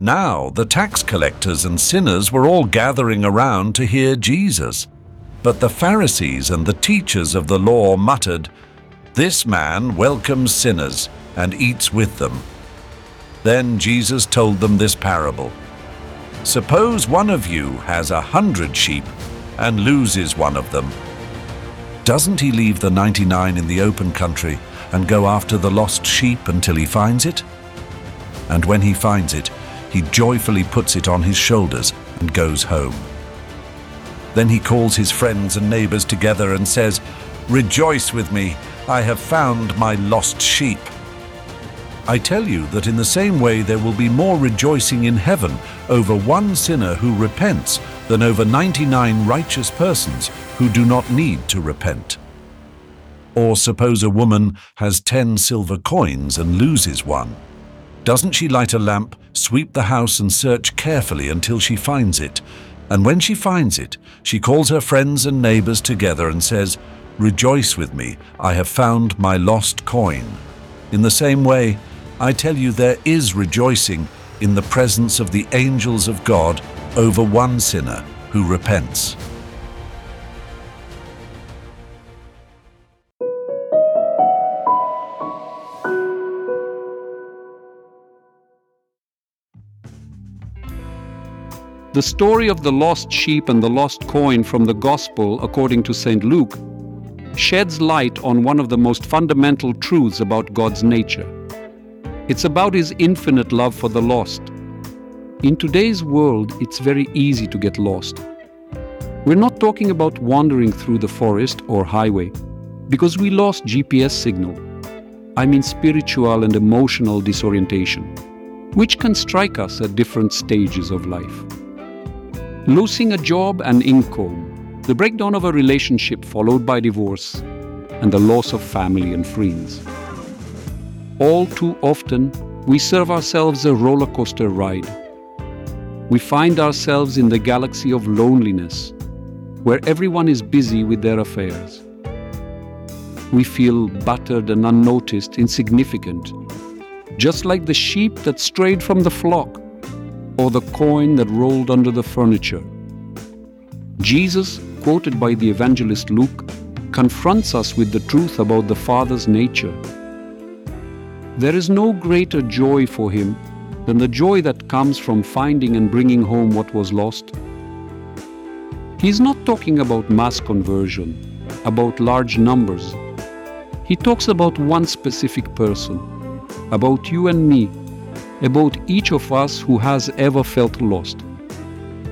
Now the tax collectors and sinners were all gathering around to hear Jesus. But the Pharisees and the teachers of the law muttered, This man welcomes sinners and eats with them. Then Jesus told them this parable. Suppose one of you has a hundred sheep and loses one of them. Doesn't he leave the 99 in the open country and go after the lost sheep until he finds it? And when he finds it, he joyfully puts it on his shoulders and goes home. Then he calls his friends and neighbors together and says, Rejoice with me, I have found my lost sheep. I tell you that in the same way there will be more rejoicing in heaven over one sinner who repents than over 99 righteous persons who do not need to repent. Or suppose a woman has 10 silver coins and loses one. Doesn't she light a lamp, sweep the house, and search carefully until she finds it? And when she finds it, she calls her friends and neighbors together and says, Rejoice with me, I have found my lost coin. In the same way, I tell you, there is rejoicing in the presence of the angels of God over one sinner who repents. The story of the lost sheep and the lost coin from the Gospel, according to St. Luke, sheds light on one of the most fundamental truths about God's nature. It's about His infinite love for the lost. In today's world, it's very easy to get lost. We're not talking about wandering through the forest or highway, because we lost GPS signal. I mean spiritual and emotional disorientation, which can strike us at different stages of life losing a job and income, the breakdown of a relationship followed by divorce, and the loss of family and friends. All too often, we serve ourselves a roller coaster ride. We find ourselves in the galaxy of loneliness, where everyone is busy with their affairs. We feel battered and unnoticed, insignificant, just like the sheep that strayed from the flock or the coin that rolled under the furniture. Jesus, quoted by the evangelist Luke, confronts us with the truth about the Father's nature. There is no greater joy for him than the joy that comes from finding and bringing home what was lost. He's not talking about mass conversion, about large numbers. He talks about one specific person, about you and me about each of us who has ever felt lost.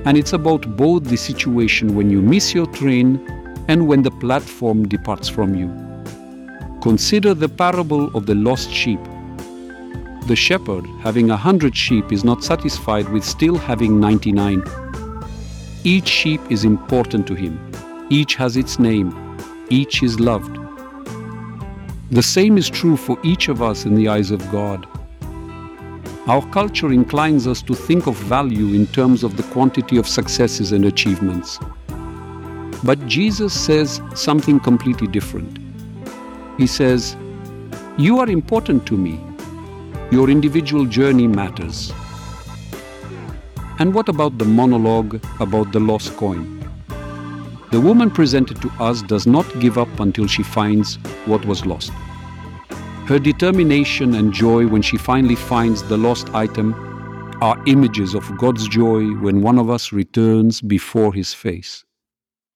And it's about both the situation when you miss your train and when the platform departs from you. Consider the parable of the lost sheep. The shepherd, having a hundred sheep, is not satisfied with still having 99. Each sheep is important to him, each has its name, each is loved. The same is true for each of us in the eyes of God. Our culture inclines us to think of value in terms of the quantity of successes and achievements. But Jesus says something completely different. He says, You are important to me. Your individual journey matters. And what about the monologue about the lost coin? The woman presented to us does not give up until she finds what was lost. Her determination and joy when she finally finds the lost item are images of God's joy when one of us returns before His face.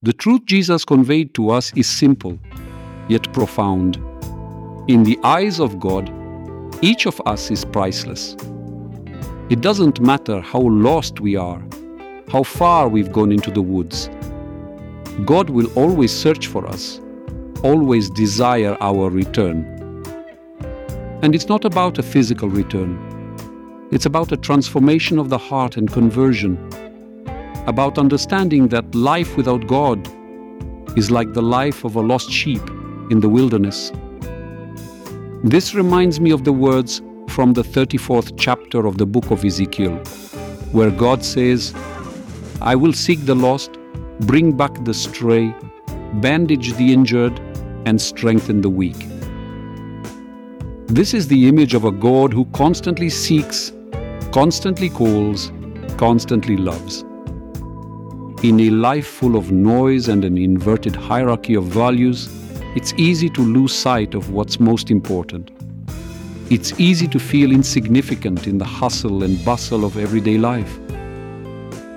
The truth Jesus conveyed to us is simple, yet profound. In the eyes of God, each of us is priceless. It doesn't matter how lost we are, how far we've gone into the woods. God will always search for us, always desire our return. And it's not about a physical return. It's about a transformation of the heart and conversion. About understanding that life without God is like the life of a lost sheep in the wilderness. This reminds me of the words from the 34th chapter of the book of Ezekiel, where God says, I will seek the lost, bring back the stray, bandage the injured, and strengthen the weak. This is the image of a God who constantly seeks constantly calls, constantly loves. In a life full of noise and an inverted hierarchy of values, it's easy to lose sight of what's most important. It's easy to feel insignificant in the hustle and bustle of everyday life.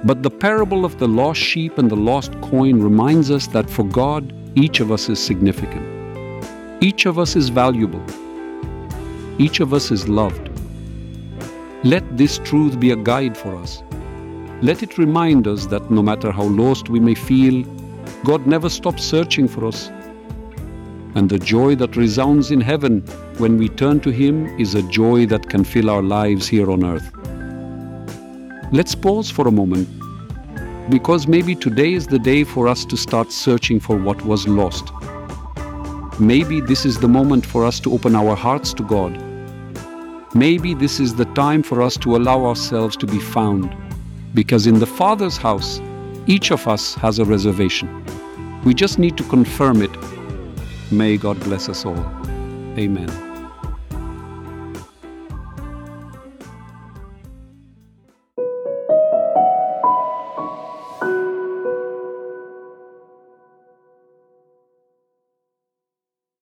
But the parable of the lost sheep and the lost coin reminds us that for God, each of us is significant. Each of us is valuable. Each of us is loved. Let this truth be a guide for us. Let it remind us that no matter how lost we may feel, God never stops searching for us. And the joy that resounds in heaven when we turn to Him is a joy that can fill our lives here on earth. Let's pause for a moment because maybe today is the day for us to start searching for what was lost. Maybe this is the moment for us to open our hearts to God. Maybe this is the time for us to allow ourselves to be found. Because in the Father's house, each of us has a reservation. We just need to confirm it. May God bless us all. Amen.